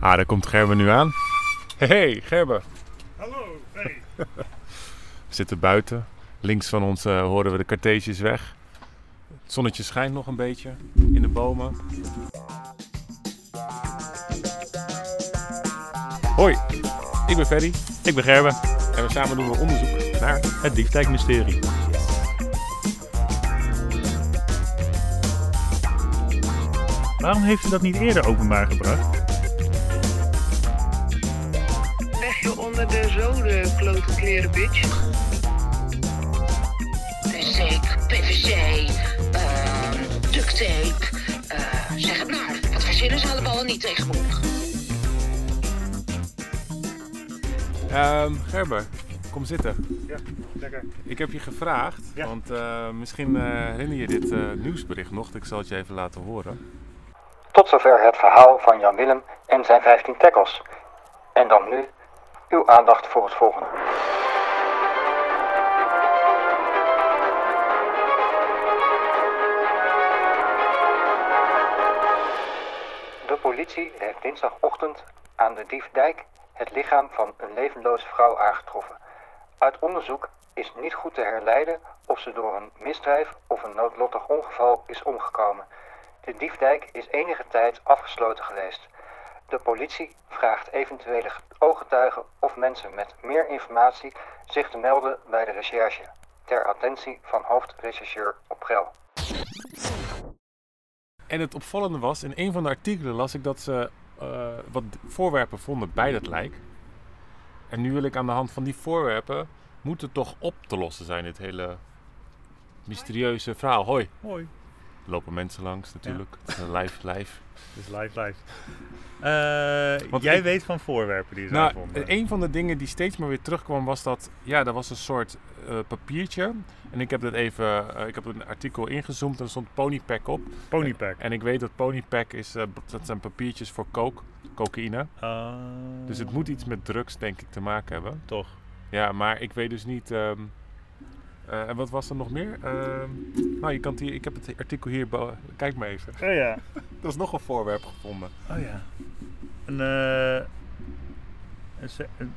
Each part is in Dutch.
Ah, daar komt Gerben nu aan. Hey, Gerben. Hallo, hey. We zitten buiten. Links van ons eh, horen we de Cartesius weg. Het zonnetje schijnt nog een beetje in de bomen. Hoi, ik ben Ferry Ik ben Gerben, en we samen doen we onderzoek naar het Diefdijk-mysterie. Waarom heeft u dat niet eerder openbaar gebracht? Klote kleren, bitch. Zeep, PVC, ehm duct tape. eh, zeg het maar, wat verzinnen ze allemaal niet tegenwoordig? Ehm Gerben, kom zitten. Ja, lekker. Ik heb je gevraagd, Ja. want eh, misschien eh, herinner je dit eh, nieuwsbericht nog. Ik zal het je even laten horen. Tot zover het verhaal van Jan Willem en zijn 15 tackles. En dan nu uw aandacht voor het volgende. De politie heeft dinsdagochtend aan de Diefdijk het lichaam van een levenloze vrouw aangetroffen. Uit onderzoek is niet goed te herleiden of ze door een misdrijf of een noodlottig ongeval is omgekomen. De Diefdijk is enige tijd afgesloten geweest. De politie vraagt eventuele ooggetuigen of mensen met meer informatie zich te melden bij de recherche. Ter attentie van hoofdrechercheur Oprel. En het opvallende was, in een van de artikelen las ik dat ze eh, wat voorwerpen vonden bij dat lijk. En nu wil ik aan de hand van die voorwerpen, moet het toch op te lossen zijn, dit hele mysterieuze verhaal. Hoi, Hoi. Lopen mensen langs natuurlijk. Het is live, live. Het is live, live. Jij ik- weet van voorwerpen die ze Nou, vonden. een van de dingen die steeds maar weer terugkwam was dat, ja, er was een soort eh, papiertje. En ik heb dat even, eh, ik heb een artikel ingezoomd en er stond ponypack op. Ponypack. En ik weet dat ponypack is, eh, dat zijn papiertjes voor coke, cocaïne. Ah, Dus het moet iets met drugs, denk ik, te maken hebben. Toch. Ja, maar ik weet dus niet. ehm, eh, en wat was er nog meer? Ehm, nou, je kan het hier, ik heb het artikel hier. Kijk maar even. Oh ja. Er is nog een voorwerp gevonden. Oh ja. Een, eh, een,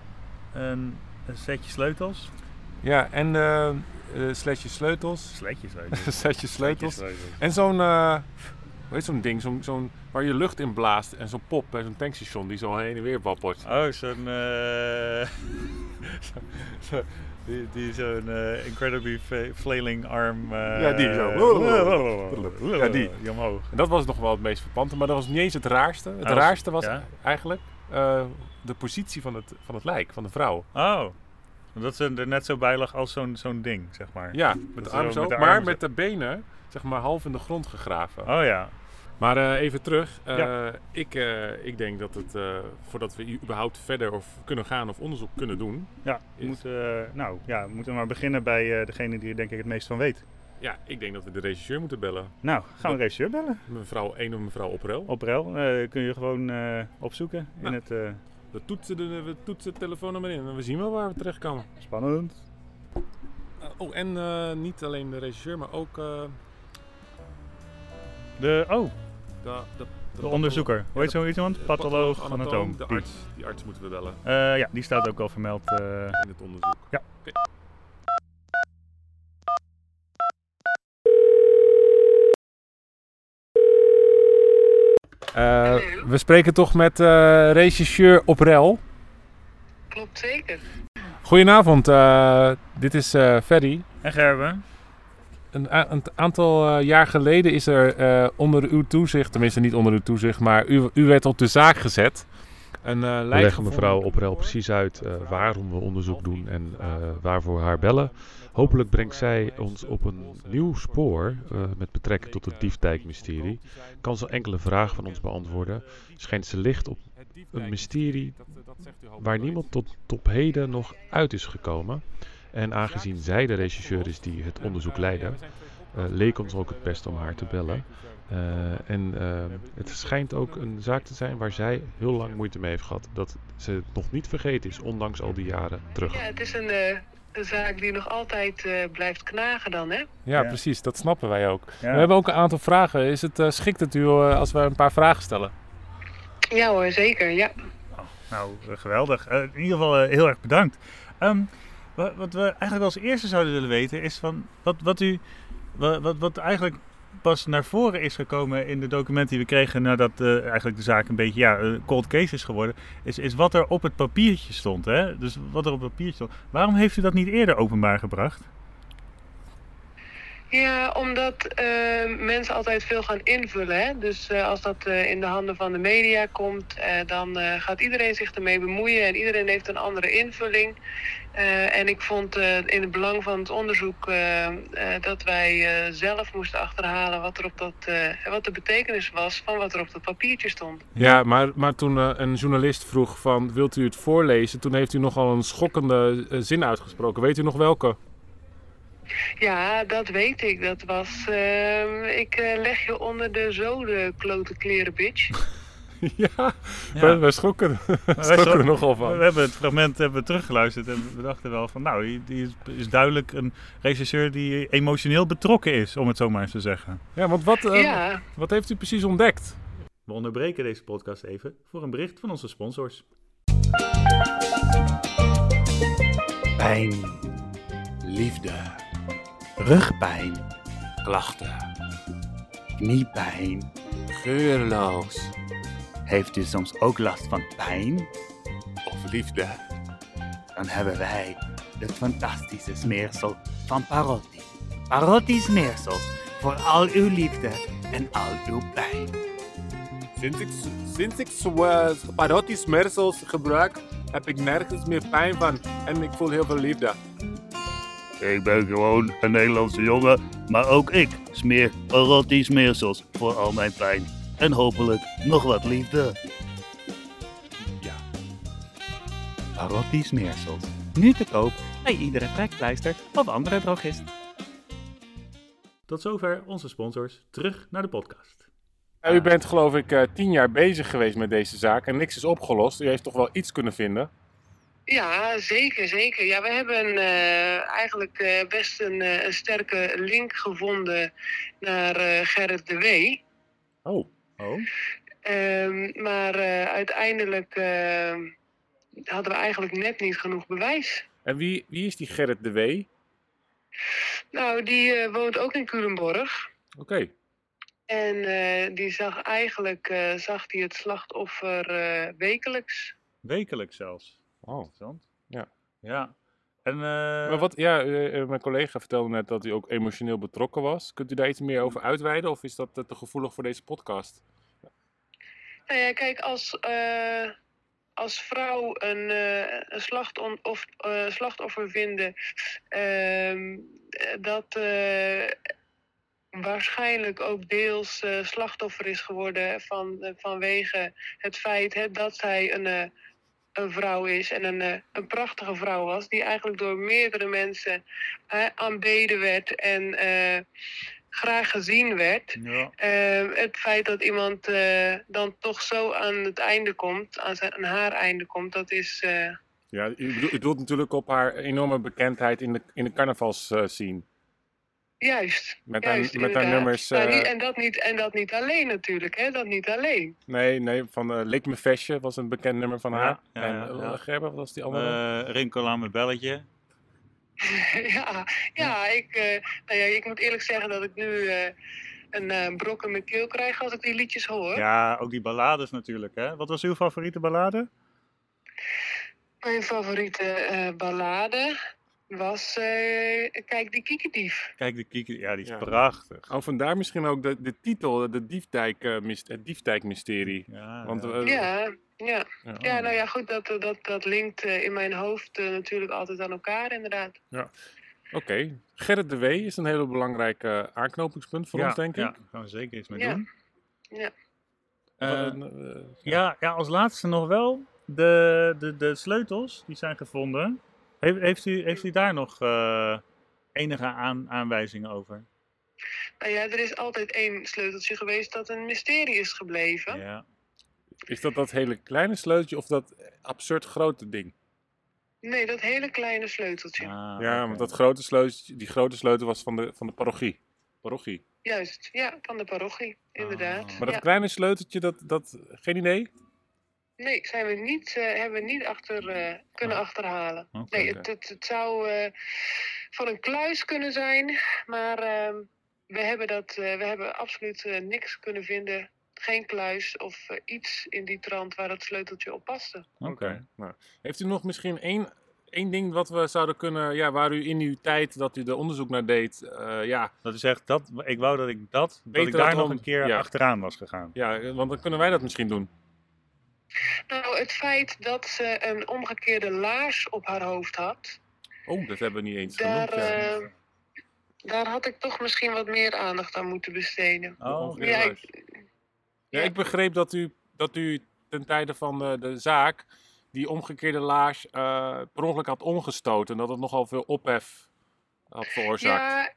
een, een, setje sleutels. Ja, en eh eh, sletje sleutels. Sletje sleutels. Een setje sleutels. Sleutels. En zo'n. eh heet zo'n ding? Zo'n, zo'n, waar je lucht in blaast. En zo'n pop bij zo'n tankstation die zo heen en weer wappert. Oh, zo'n... eh die, die zo'n eh, incredibly flailing arm... eh, Ja, die zo. Ja, die. Die omhoog. En dat was nog wel het meest verpante. Maar dat was niet eens het raarste. Het was- raarste was ja? eigenlijk de positie van het, van het lijk, van de vrouw. Oh. Dat ze er net zo bij lag als zo'n zo'n ding, zeg maar. Ja, met de arm zo zo, met de maar met de benen zeg maar half in de grond gegraven. Oh ja. Maar eh, even terug. Eh, Ja. ik, eh, ik denk dat het, voordat we überhaupt verder of kunnen gaan of onderzoek kunnen doen, Ja, we Is- moeten, nou, ja, we moeten maar beginnen bij degene die er denk ik het meest van weet. ja, ik denk dat we de regisseur moeten bellen. Nou, gaan we de regisseur bellen. Mevrouw, een of mevrouw Oprel. Op REL eh, kun je gewoon opzoeken in Nou. het... We toetsen, de, we toetsen het telefoonnummer in en we zien wel waar we terechtkomen. spannend. Uh, oh, en niet alleen de regisseur, maar ook De, oh, de, de, de onderzoeker. Hoe heet zo iemand? Patholoog, anatoom, anatoom. De Die. arts, die arts moeten we bellen Eh, ja, die staat ook al vermeld. eh. in het onderzoek. Ja. Eh, we spreken toch met eh regisseur Oprel. Klopt zeker. Goedenavond, eh, dit is eh Ferry. En Gerben? Een, een aantal eh, jaar geleden is er eh, onder uw toezicht, tenminste niet onder uw toezicht, maar u, u werd op de zaak gezet. Een eh We lijk leggen gevonden. mevrouw Oprel precies uit eh, waarom we onderzoek doen en eh, waarvoor haar bellen. Hopelijk brengt zij ons op een nieuw spoor eh, met betrekking tot het Diefdijk-mysterie. Kan ze enkele vragen van ons beantwoorden. Schijnt ze licht op een mysterie waar niemand tot, tot op heden nog uit is gekomen. En aangezien zij de regisseur is die het onderzoek leidde, eh, leek ons ook het best om haar te bellen. Eh, en eh, het schijnt ook een zaak te zijn waar zij heel lang moeite mee heeft gehad. Dat ze het nog niet vergeten is, ondanks al die jaren terug. Ja, het is een, eh, een zaak die nog altijd eh, blijft knagen dan, hè? Ja, Ja. precies, dat snappen wij ook. Ja. We hebben ook een aantal vragen. Is het eh, schikt het u als we een paar vragen stellen? Ja hoor, zeker. Ja. Nou, eh, geweldig. Eh, in ieder geval heel erg bedankt. Ehm, wa- wat we eigenlijk als eerste zouden willen weten is van wat, wat u wa- wat, wat eigenlijk pas naar voren is gekomen in de documenten die we kregen nadat eh, eigenlijk de zaak een beetje ja, cold case is geworden, is, is wat er op het papiertje stond. Hè? Dus wat er op het papiertje stond. Waarom heeft u dat niet eerder openbaar gebracht? Ja, omdat eh, mensen altijd veel gaan invullen. Hè? Dus eh, als dat eh, in de handen van de media komt, dan gaat iedereen zich ermee bemoeien en iedereen heeft een andere invulling. En ik vond in het belang van het onderzoek dat wij zelf moesten achterhalen wat, er op dat, wat de betekenis was van wat er op dat papiertje stond. Ja, maar, maar toen een journalist vroeg van, wilt u het voorlezen? Toen heeft u nogal een schokkende zin uitgesproken. Weet u nog welke? Ja, dat weet ik. Dat was. ehm, ik eh, leg je onder de zoden, klote kleren, bitch. ja, Wij, wij schrokken, Wij schrokken er nogal We van. hebben het fragment hebben we teruggeluisterd en we dachten wel van nou, die, die is, is duidelijk een regisseur die emotioneel betrokken is, om het zo maar eens te zeggen. Ja, want wat, eh, ja, wat heeft u precies ontdekt? We onderbreken deze podcast even voor een bericht van onze sponsors. Pijn, liefde, rugpijn, Klachten. kniepijn. Geurloos. Heeft u soms ook last van pijn? Of liefde. Dan hebben wij het fantastische smeersel van Parotti. Parotti smeersels voor al uw liefde en al uw pijn. Sinds ik, sinds ik uh, Parotti smersels gebruik, heb ik nergens meer pijn van. En ik voel heel veel liefde. Ik ben gewoon een Nederlandse jongen, maar ook ik smeer Parotti smeersels voor al mijn pijn. En hopelijk nog wat liefde. Parotti smeersels. Nu te koop bij iedere trekpleister of andere drogist. Tot zover onze sponsors. Terug naar de podcast. Ja, u bent geloof ik eh, tien jaar bezig geweest met deze zaak en niks is opgelost. U heeft toch wel iets kunnen vinden? Ja, zeker, zeker. Ja, we hebben eh, eigenlijk eh, best een, eh, een sterke link gevonden naar Gerrit de Wee. Oh. Oh, Ehm, maar uiteindelijk hadden we eigenlijk net niet genoeg bewijs. En wie, wie is die Gerrit de Wee? Nou, die woont ook in Culemborg. Oké. En die zag eigenlijk zag die het slachtoffer wekelijks. wekelijks zelfs. Oh. Interessant. Ja. Ja. En, eh, Maar wat, ja, eh, eh, mijn collega vertelde net dat u ook emotioneel betrokken was. Kunt u daar iets meer over uitweiden of is dat te gevoelig voor deze podcast? Nou ja, kijk, als, eh, als vrouw een, eh, een slachton- of, eh, slachtoffer vinden ehm, eh, dat eh, waarschijnlijk ook deels eh, slachtoffer is geworden van, vanwege het feit hè, dat zij een, eh, een vrouw is en een, eh, een prachtige vrouw was, die eigenlijk door meerdere mensen eh, aanbeden werd en eh, graag gezien werd. ja. Eh, het feit dat iemand dan toch zo aan het einde komt, aan, zijn, aan haar einde komt, dat is. Ja, u bedoelt natuurlijk op haar enorme bekendheid in de, in de carnavalsscene. Juist. Met haar- juist, met haar nummers, Nou, eh, niet- en, dat niet, en dat niet alleen natuurlijk, hè? Dat niet alleen. Nee, nee, van eh Lik me Vestje was een bekend nummer van Ja, haar. ja, en ja, eh. Gerber, wat was die andere? Eh, Rinkel aan mijn belletje. ja, ja, ik, eh, nou ja, ik moet eerlijk zeggen dat ik nu eh, een eh, brok in mijn keel krijg als ik die liedjes hoor. Ja, ook die ballades natuurlijk. Hè? Wat was uw favoriete ballade? Mijn favoriete eh, ballade was eh, Kijk die kiekendief. Kijk, de kieken. Ja, die is Ja. prachtig. Oh, vandaar misschien ook de, de titel, de Diefdijk, eh, mys- het Diefdijk-mysterie. Ja, Want, ja. eh, Ja, ja. ja. Ja, nou ja, goed, dat, dat, dat linkt in mijn hoofd natuurlijk altijd aan elkaar, inderdaad. Oké, Gerrit de Wee is een hele belangrijk aanknopingspunt voor ja, ons, denk ik. Ja, gaan we zeker iets mee Ja. doen. Ja. Ja, ja, als laatste nog wel. De, de, de sleutels die zijn gevonden. Heeft, heeft, u, heeft u daar nog eh, enige aan, aanwijzingen over? Nou ja, er is altijd één sleuteltje geweest dat een mysterie is gebleven. Ja. Is dat dat hele kleine sleuteltje of dat absurd grote ding? Nee, dat hele kleine sleuteltje. Ah, ja, want dat grote sleuteltje, die grote sleutel was van de, van de parochie. Parochie. Juist, ja, van de parochie, inderdaad. Ah. Maar dat ja. kleine sleuteltje, dat, dat, geen idee? Nee, zijn we niet, eh, hebben we niet achter, eh, kunnen achterhalen. Oké. Nee, het, het, het zou eh, van een kluis kunnen zijn, maar ehm, we, hebben dat, eh, we hebben absoluut eh, niks kunnen vinden. Geen kluis of iets in die trant waar dat sleuteltje op paste. Oké. Nou, heeft u nog misschien één, één ding wat we zouden kunnen, ja, waar u in uw tijd dat u er onderzoek naar deed, eh, ja, Dat u zegt, dat, ik wou dat ik dat, dat ik daar dat nog een keer ja. achteraan was gegaan. ja, want dan kunnen wij dat misschien doen. Nou, het feit dat ze een omgekeerde laars op haar hoofd had, Oh, dat hebben we niet eens daar, genoemd. ja. eh, daar had ik toch misschien wat meer aandacht aan moeten besteden. Oh, Ja, juist. ik- Ja, ik begreep dat u, dat u ten tijde van de, de zaak die omgekeerde laars eh, per ongeluk had omgestoten. En dat het nogal veel ophef had veroorzaakt.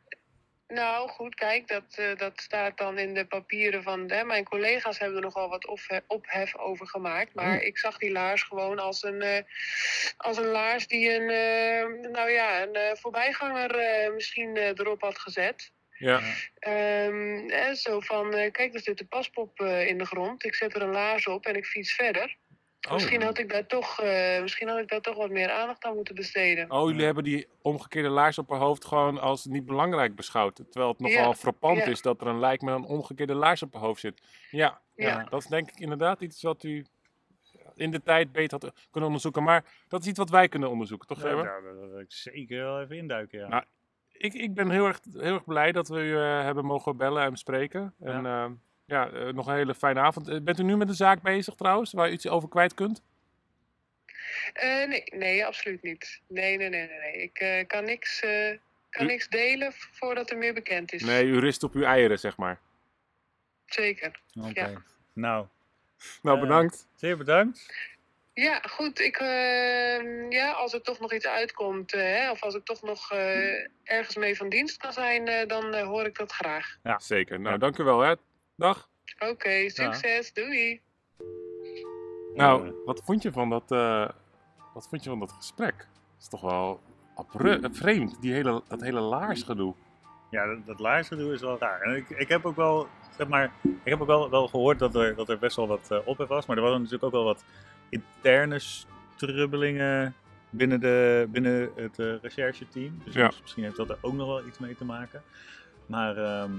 Nou goed, kijk, dat, eh, dat staat dan in de papieren van hè, mijn collega's hebben er nogal wat ophe- ophef over gemaakt. Maar ik zag die laars gewoon als een, eh, als een laars die een, eh, nou ja, een eh, voorbijganger eh, misschien eh, erop had gezet. Ja. Ehm, hè, zo van, eh, kijk, er zit een paspop eh, in de grond. Ik zet er een laars op en ik fiets verder. Oh. Misschien, had ik daar toch, eh, misschien had ik daar toch wat meer aandacht aan moeten besteden. Oh, jullie hebben die omgekeerde laars op haar hoofd gewoon als niet belangrijk beschouwd. Terwijl het nogal Ja, frappant ja. is dat er een lijk met een omgekeerde laars op haar hoofd zit. Ja, ja. Ja. dat is denk ik inderdaad iets wat u in de tijd beter had kunnen onderzoeken. Maar dat is iets wat wij kunnen onderzoeken, toch Ja, daar wil ik zeker wel even induiken, ja. Nou, Ik, ik ben heel erg, heel erg blij dat we u eh, hebben mogen bellen en bespreken. En eh, ja, eh, nog een hele fijne avond. Eh, bent u nu met een zaak bezig trouwens, waar u iets over kwijt kunt? Eh, nee, nee, absoluut niet. Nee, nee, nee, nee. nee. Ik eh, kan, niks, eh, kan U- niks delen voordat er meer bekend is. Nee, u rist op uw eieren, zeg maar. Zeker. Oké. Ja. Nou, Nou, bedankt. zeer bedankt. Ja, goed. Ik, eh, ja, als er toch nog iets uitkomt, hè, of als ik toch nog eh, ergens mee van dienst kan zijn, eh, dan hoor ik dat graag. Zeker. Nou, dank u wel, hè. Dag. Oké, succes. Doei. Nou, wat vond je van dat, eh, wat vond je van dat gesprek? Dat is toch wel eh, vreemd, die hele, dat hele laarsgedoe. Ja, dat, dat laarsgedoe is wel raar. En ik, ik heb ook wel, zeg maar, ik heb ook wel, wel gehoord dat er, dat er best wel wat uh, ophef was. Maar er waren natuurlijk ook wel wat interne strubbelingen binnen, de, binnen het uh, rechercheteam. Dus Ja. misschien heeft dat er ook nog wel iets mee te maken. Maar ehm,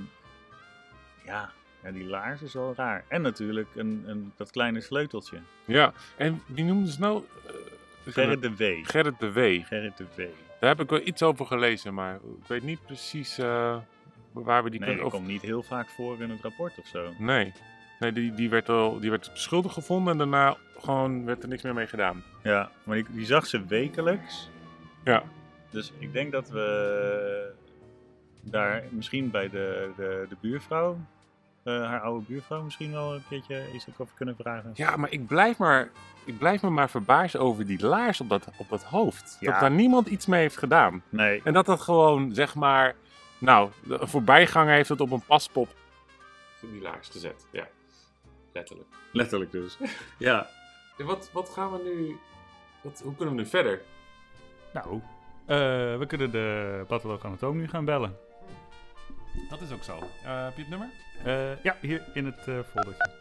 ja, ja, die laars is wel raar. En natuurlijk een, een, dat kleine sleuteltje. Ja, en wie noemde ze nou? Eh, Gerrit de W. Gerrit de W. Gerrit de W. Daar heb ik wel iets over gelezen, maar ik weet niet precies eh, waar we die Nee, die of- komt niet heel vaak voor in het rapport of zo. Nee, nee die, die, werd al, die werd beschuldigd gevonden en daarna gewoon werd er niks meer mee gedaan. Ja, maar die, die zag ze wekelijks. Ja. Dus ik denk dat we daar misschien bij de, de, de buurvrouw, eh, haar oude buurvrouw, misschien wel een keertje iets over kunnen vragen. Ja, maar ik blijf, maar, ik blijf me maar verbaasd over die laars op dat, op dat hoofd. Ja. Dat daar niemand iets mee heeft gedaan. Nee, En dat dat gewoon, zeg maar... Nou, een voorbijganger heeft het op een paspop... Die laars gezet, ja. Letterlijk. letterlijk dus. ja. En wat, wat gaan we nu... Wat, hoe kunnen we nu verder? Nou, eh, we kunnen de patholoog-anatoom nu gaan bellen. Dat is ook zo. heb je het nummer? Eh, ja, hier in het eh foldertje.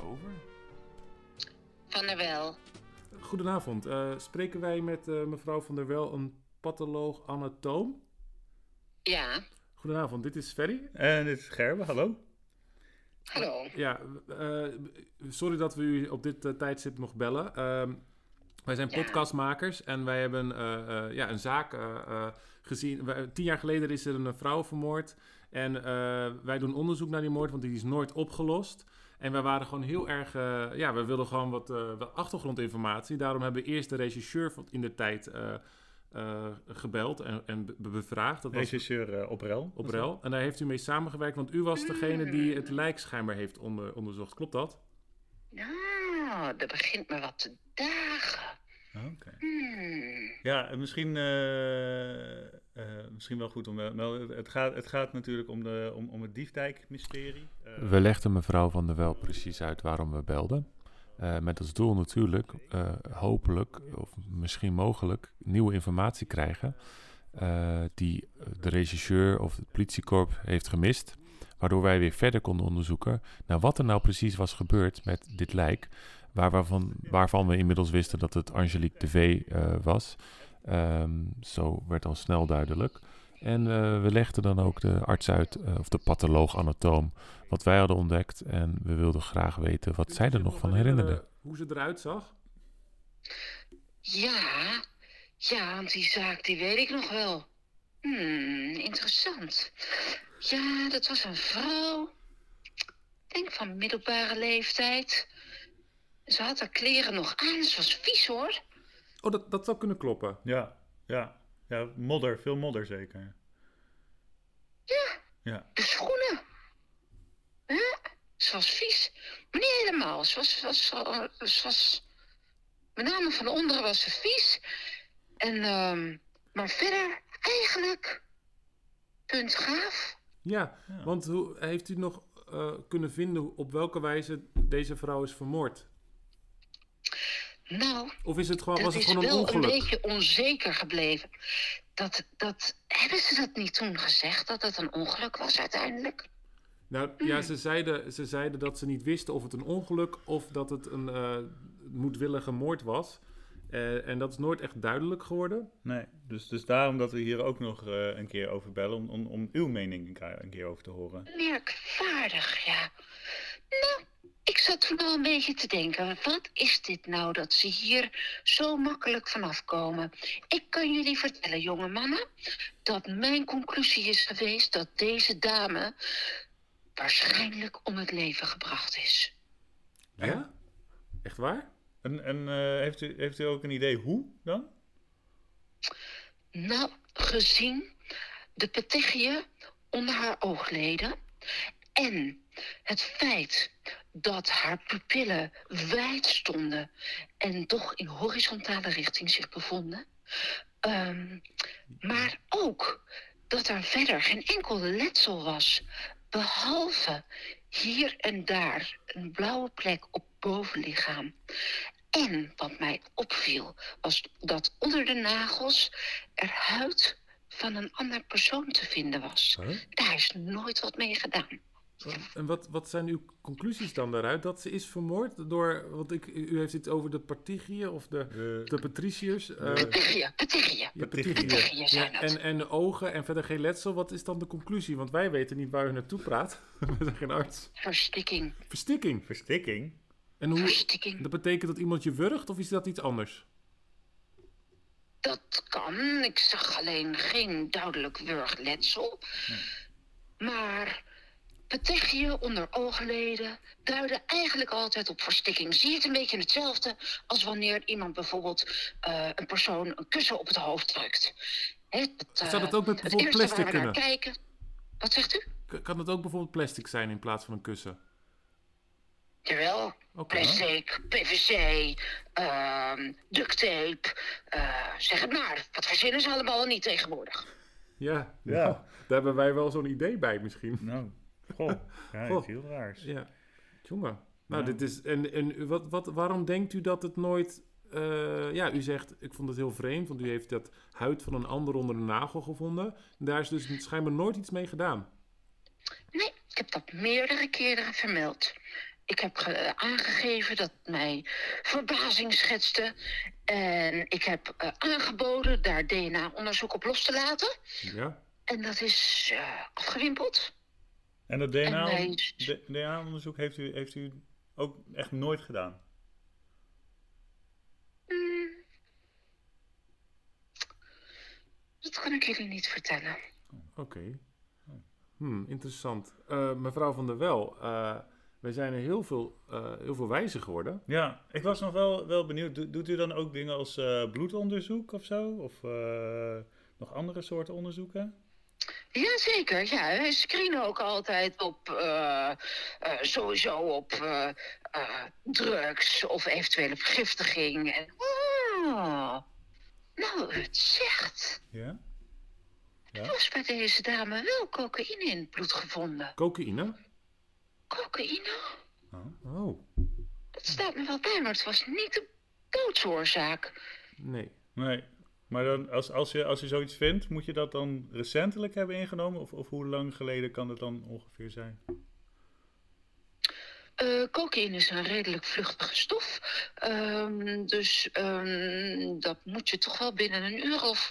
Over. Van der Wel. Goedenavond. Eh, spreken wij met eh, mevrouw van der Wel, een patholoog-anatoom? Ja, Goedenavond, dit is Ferry. En dit is Gerbe, hallo. hallo. Ja, eh, sorry dat we u op dit tijdstip nog bellen. Wij zijn Ja. podcastmakers en wij hebben eh, eh, ja, een zaak eh, gezien. Wij- tien jaar geleden is er een vrouw vermoord. En eh, wij doen onderzoek naar die moord, want die is nooit opgelost. En wij waren gewoon heel erg... eh, ja, we wilden gewoon wat, eh, wat achtergrondinformatie. Daarom hebben we eerst de regisseur van in de tijd eh, eh, gebeld en, en be- bevraagd. Dat was Regisseur Oprel. op rel. En daar heeft u mee samengewerkt, want u was degene die het lijk schijnbaar heeft onder, onderzocht. Klopt dat? Nou, dat begint me wat te dagen. Oké. Hmm. Ja, en misschien, eh, eh, misschien wel goed om wel. wel- Het gaat, het gaat natuurlijk om, de, om, om het Diefdijk-mysterie. Eh, We legden mevrouw van der Wel precies uit waarom we belden. Eh, met als doel natuurlijk, eh, hopelijk, of misschien mogelijk, nieuwe informatie krijgen. eh, die de regisseur of het politiekorps heeft gemist. Waardoor wij weer verder konden onderzoeken naar wat er nou precies was gebeurd met dit lijk, waar, waarvan, waarvan we inmiddels wisten dat het Angelique de V eh, was. Ehm, zo werd al snel duidelijk. En eh, we legden dan ook de arts uit, eh, of de patholoog-anatoom, wat wij hadden ontdekt. En we wilden graag weten wat zij er nog van herinnerde. Hoe ze eruit zag? Ja, ja, want die zaak die weet ik nog wel. Hmm, interessant. Ja, dat was een vrouw. Ik denk van middelbare leeftijd. Ze had haar kleren nog aan. Ze was vies hoor. Oh, dat, dat zou kunnen kloppen. Ja, ja. Ja, modder. Veel modder zeker. Ja, Ja. de schoenen. Ja, ze was vies. Maar niet helemaal. Ze was, was, ze was... Met name van onderen was ze vies. En, ehm, maar verder eigenlijk... Punt gaaf. Ja, want hoe, heeft u nog eh, kunnen vinden op welke wijze deze vrouw is vermoord? Nou, Of is het gewoon, was het is gewoon een wel ongeluk? een beetje onzeker gebleven. Dat, dat, hebben ze dat niet toen gezegd, dat het een ongeluk was uiteindelijk? Nou ja, ze zeiden, ze zeiden dat ze niet wisten of het een ongeluk of dat het een eh, moedwillige moord was. Eh, en dat is nooit echt duidelijk geworden. Nee, dus, dus daarom dat we hier ook nog eh, een keer over bellen, om, om, om uw mening een keer- een keer over te horen. Merkwaardig, ja. Nou, ik zat toen al een beetje te denken, wat is dit nou dat ze hier zo makkelijk vanaf komen? Ik kan jullie vertellen, jonge mannen, dat mijn conclusie is geweest dat deze dame waarschijnlijk om het leven gebracht is. Ja? Echt waar? En, en eh, heeft, u, heeft u ook een idee hoe dan? Nou, gezien de petechiën onder haar oogleden en het feit dat haar pupillen wijd stonden en toch in horizontale richting zich bevonden, ehm, maar ook dat er verder geen enkel letsel was, behalve hier en daar een blauwe plek op bovenlichaam. En wat mij opviel, was dat onder de nagels er huid van een ander persoon te vinden was. Huh? Daar is nooit wat mee gedaan. En wat, wat zijn uw conclusies dan daaruit? Dat ze is vermoord door, want ik, u heeft het over de Partigiën of de, de Patriciërs. eh, ja, zijn Ja, het. en, en de ogen en verder geen letsel. Wat is dan de conclusie? Want wij weten niet waar u naartoe praat. We zijn geen arts. Verstikking. Verstikking. Verstikking? En hoe, Verstikking. dat betekent dat iemand je wurgt of is dat iets anders? Dat kan. Ik zag alleen geen duidelijk wurgletsel. Maar petechië onder oogleden duiden eigenlijk altijd op verstikking. Zie je het een beetje hetzelfde als wanneer iemand bijvoorbeeld eh, een persoon een kussen op het hoofd drukt. Dat, eh, Zou dat ook met het bijvoorbeeld plastic kunnen? kijken. Wat zegt u? Kan het ook bijvoorbeeld plastic zijn in plaats van een kussen? Jawel. Oké. Plastic, PVC, ehm duct tape. eh, zeg het maar. Wat verzinnen ze allemaal niet tegenwoordig? Ja, Ja. nou, daar hebben wij wel zo'n idee bij misschien. Nou, goh. Ja, Goh. heel raars. Ja, jongen. Nou, Ja. dit is. En, en wat, wat, waarom denkt u dat het nooit. eh, ja, u zegt, ik vond het heel vreemd, want u heeft dat huid van een ander onder de nagel gevonden. En daar is dus schijnbaar nooit iets mee gedaan. Nee, ik heb dat meerdere keren vermeld. Ik heb ge- aangegeven dat mij verbazing schetste. En ik heb eh, aangeboden daar DNA-onderzoek op los te laten. Ja. En dat is eh, afgewimpeld. En dat DNA-onderzoek heeft u, heeft u ook echt nooit gedaan? Hmm. Dat kan ik jullie niet vertellen. Oké. Hmm, interessant. Eh, mevrouw van der Wel, eh, wij zijn er heel veel, eh, heel veel wijzer geworden. Ja, ik was nog wel, wel benieuwd. Do- doet u dan ook dingen als eh, bloedonderzoek of zo? Of eh, nog andere soorten onderzoeken? Jazeker, ja. Wij screenen ook altijd op, eh, eh, sowieso op eh, eh, drugs of eventuele vergiftiging. En, oh, nou, het zegt. Ja? Er was bij deze dame wel cocaïne in het bloed gevonden. Cocaïne? Cocaïne? Oh, Dat staat me wel bij, maar het was niet de doodsoorzaak. nee. Nee. Maar dan, als, als, je, als je zoiets vindt, moet je dat dan recentelijk hebben ingenomen? Of, of hoe lang geleden kan het dan ongeveer zijn? Eh, cocaïne is een redelijk vluchtige stof. Ehm, dus ehm, dat moet je toch wel binnen een uur of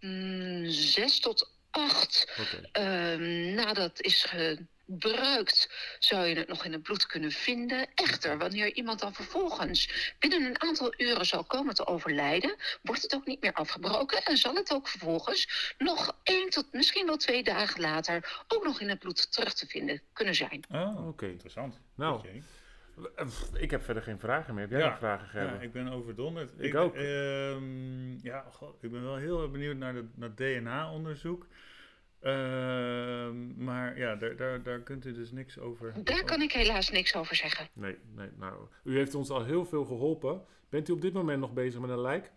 mm, zes tot acht Oké. Ehm, nadat is gebruikt, zou je het nog in het bloed kunnen vinden. Echter, wanneer iemand dan vervolgens binnen een aantal uren zal komen te overlijden, wordt het ook niet meer afgebroken en zal het ook vervolgens nog één tot misschien wel twee dagen later ook nog in het bloed terug te vinden kunnen zijn. Oh, Oké. interessant. Nou, Oké. eh, ik heb verder geen vragen meer. Heb jij Ja. nog vragen, Gerben? Ja, ik ben overdonderd. Ik ook. ehm, ja, goh, ik ben wel heel erg benieuwd naar, de, naar DNA-onderzoek. Ehm, maar ja, daar, daar, daar kunt u dus niks over. Daar kan ik helaas niks over zeggen. Nee, nee, nou, u heeft ons al heel veel geholpen. Bent u op dit moment nog bezig met een lijk?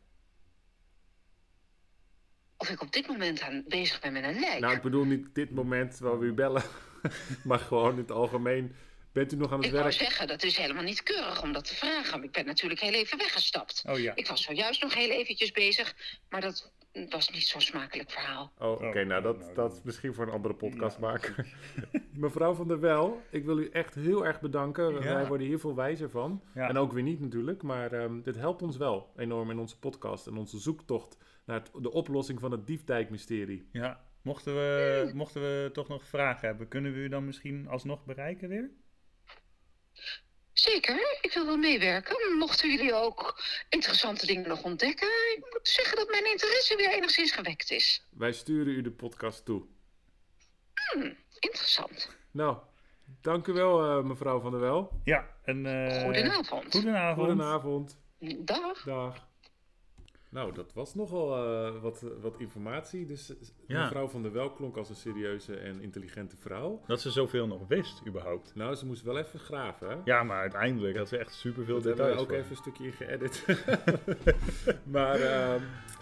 Of ik op dit moment aan bezig ben met een lijk. Nou, ik bedoel niet dit moment waar we u bellen, maar gewoon in het algemeen. Bent u nog aan het ik wou werk? zeggen, dat is helemaal niet keurig om dat te vragen. Ik ben natuurlijk heel even weggestapt. Oh ja. Ik was zojuist nog heel eventjes bezig, maar dat was niet zo'n smakelijk verhaal. Oh, oké, Oh, nou, dat, nou, dat dan- is misschien voor een andere podcast Ja. maken. Mevrouw van der Wel, ik wil u echt heel erg bedanken. Ja. Wij worden hier veel wijzer van. Ja. En ook weer niet natuurlijk, maar ehm, dit helpt ons wel enorm in onze podcast en onze zoektocht naar het- de oplossing van het Diefdijk-mysterie. Ja, mochten we, mochten we toch nog vragen hebben, kunnen we u dan misschien alsnog bereiken weer? Zeker, ik wil wel meewerken. Mochten jullie ook interessante dingen nog ontdekken, ik moet zeggen dat mijn interesse weer enigszins gewekt is. Wij sturen u de podcast toe. Interessant. Nou, dank u wel, eh, mevrouw van der Wel. Ja, en... eh, Goedenavond. Goedenavond. Goedenavond. Dag. Dag. Nou, dat was nogal eh, wat, wat informatie. Dus eh, Ja. mevrouw van der Wel klonk als een serieuze en intelligente vrouw. Dat ze zoveel nog wist, überhaupt. Nou, ze moest wel even graven, hè? Ja, maar uiteindelijk had ze echt superveel Dat hebben we details. ook voor. even een stukje in geëdit. maar ehm,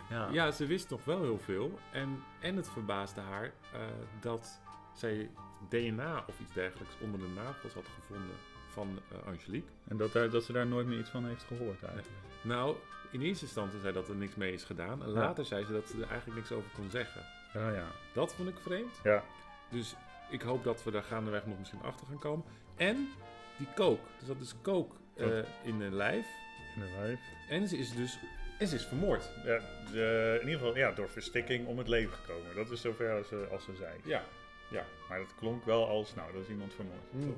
Ja. ja, ze wist nog wel heel veel. En, en het verbaasde haar eh, dat zij DNA of iets dergelijks onder de nagels had gevonden van Angelique. En dat, daar, dat ze daar nooit meer iets van heeft gehoord eigenlijk. Nou, in eerste instantie zei dat er niks mee is gedaan. En Ja. later zei ze dat ze er eigenlijk niks over kon zeggen. Ja, ja. Dat vond ik vreemd. Ja, Dus ik hoop dat we daar gaandeweg nog misschien achter gaan komen. En die kook. Dus dat is kook eh, in een lijf. in de lijf. En ze is dus en ze is vermoord. Ja, de- in ieder geval ja, door verstikking om het leven gekomen. Dat is zover als ze, als ze zei. Ja, ja. Maar dat klonk wel als, nou, dat is iemand vermoord. Hmm.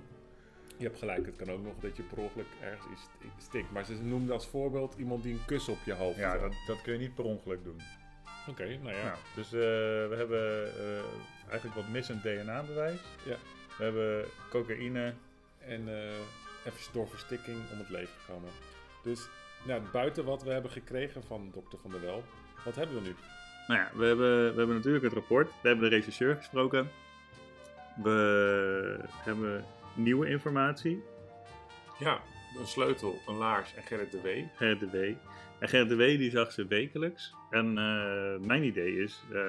Je hebt gelijk, het kan ook nog dat je per ongeluk ergens iets st- stikt. Maar ze noemde als voorbeeld iemand die een kus op je hoofd Ja, dat, dat kun je niet per ongeluk doen. Oké, nou ja. Nou, dus eh, we hebben eh, eigenlijk wat missend DNA-bewijs. Ja. We hebben cocaïne. En eh even door verstikking om het leven gekomen. Dus nou, buiten wat we hebben gekregen van dokter Van der Wel, wat hebben we nu? Nou ja, we hebben, we hebben natuurlijk het rapport. We hebben de rechercheur gesproken. We hebben nieuwe informatie. Ja, een sleutel, een laars en Gerrit de W. Gerrit de W. En Gerrit de W die zag ze wekelijks. En eh, mijn idee is, eh,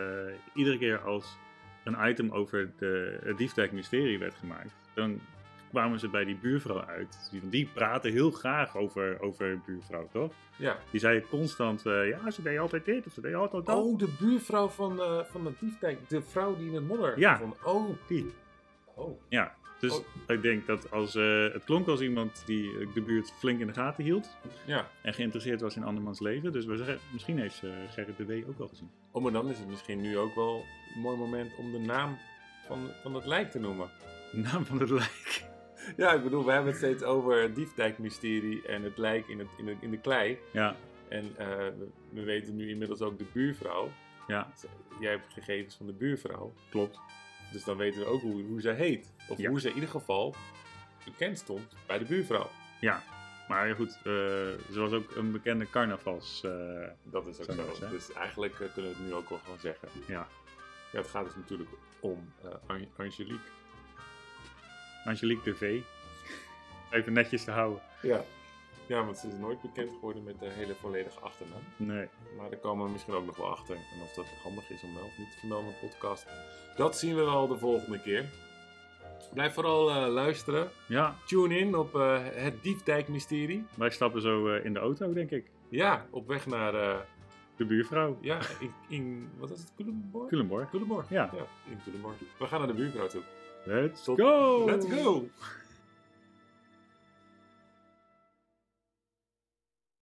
iedere keer als een item over de, het Diefdijk-mysterie werd gemaakt, dan kwamen ze bij die buurvrouw uit. Die, die praten heel graag over, over buurvrouw, toch? Ja. Die zei constant, eh, ja, ze deed altijd dit of ze deed altijd dat. Oh, de buurvrouw van, van de diefdijk. De vrouw die in het modder Ja. vond. Oh, Die. oh. Ja, dus Oh. ik denk dat als, eh, het klonk als iemand die eh, de buurt flink in de gaten hield Ja. en geïnteresseerd was in andermans leven. Dus we zeggen, misschien heeft eh, Gerrit de W ook wel gezien. Oh, maar dan is het misschien nu ook wel een mooi moment om de naam van, van het lijk te noemen. De naam van het lijk. Ja, ik bedoel, we hebben het steeds over het diefdijkmysterie en het lijk in, het, in, de, in de klei. Ja, En we, we weten nu inmiddels ook de buurvrouw. ja, Jij hebt gegevens van de buurvrouw. klopt. Dus dan weten we ook hoe, hoe zij heet. Of Ja. hoe ze in ieder geval bekend stond bij de buurvrouw. Ja, maar ja, goed, eh, ze was ook een bekende carnavals. eh, Dat is ook Zo zo. is, hè? Dus eigenlijk eh, kunnen we het nu ook wel gewoon zeggen. ja, Ja, het gaat dus natuurlijk om An- Angelique. Angelique de V. Even netjes te houden. Ja. Ja, want ze is nooit bekend geworden met de hele volledige achternaam. Nee. Maar daar komen we misschien ook nog wel achter. En of dat handig is om wel of niet te vermelden in de podcast. Dat zien we wel de volgende keer. Blijf vooral eh, luisteren. Ja, Tune in op eh, het Diefdijk Mysterie. wij stappen zo eh, in de auto, denk ik. Ja, op weg naar, De buurvrouw. Ja, in, in wat is het? Culemborg? Culemborg. Culemborg. Ja. in Culemborg. We gaan naar de buurvrouw toe. Let's Tot- go! Let's go!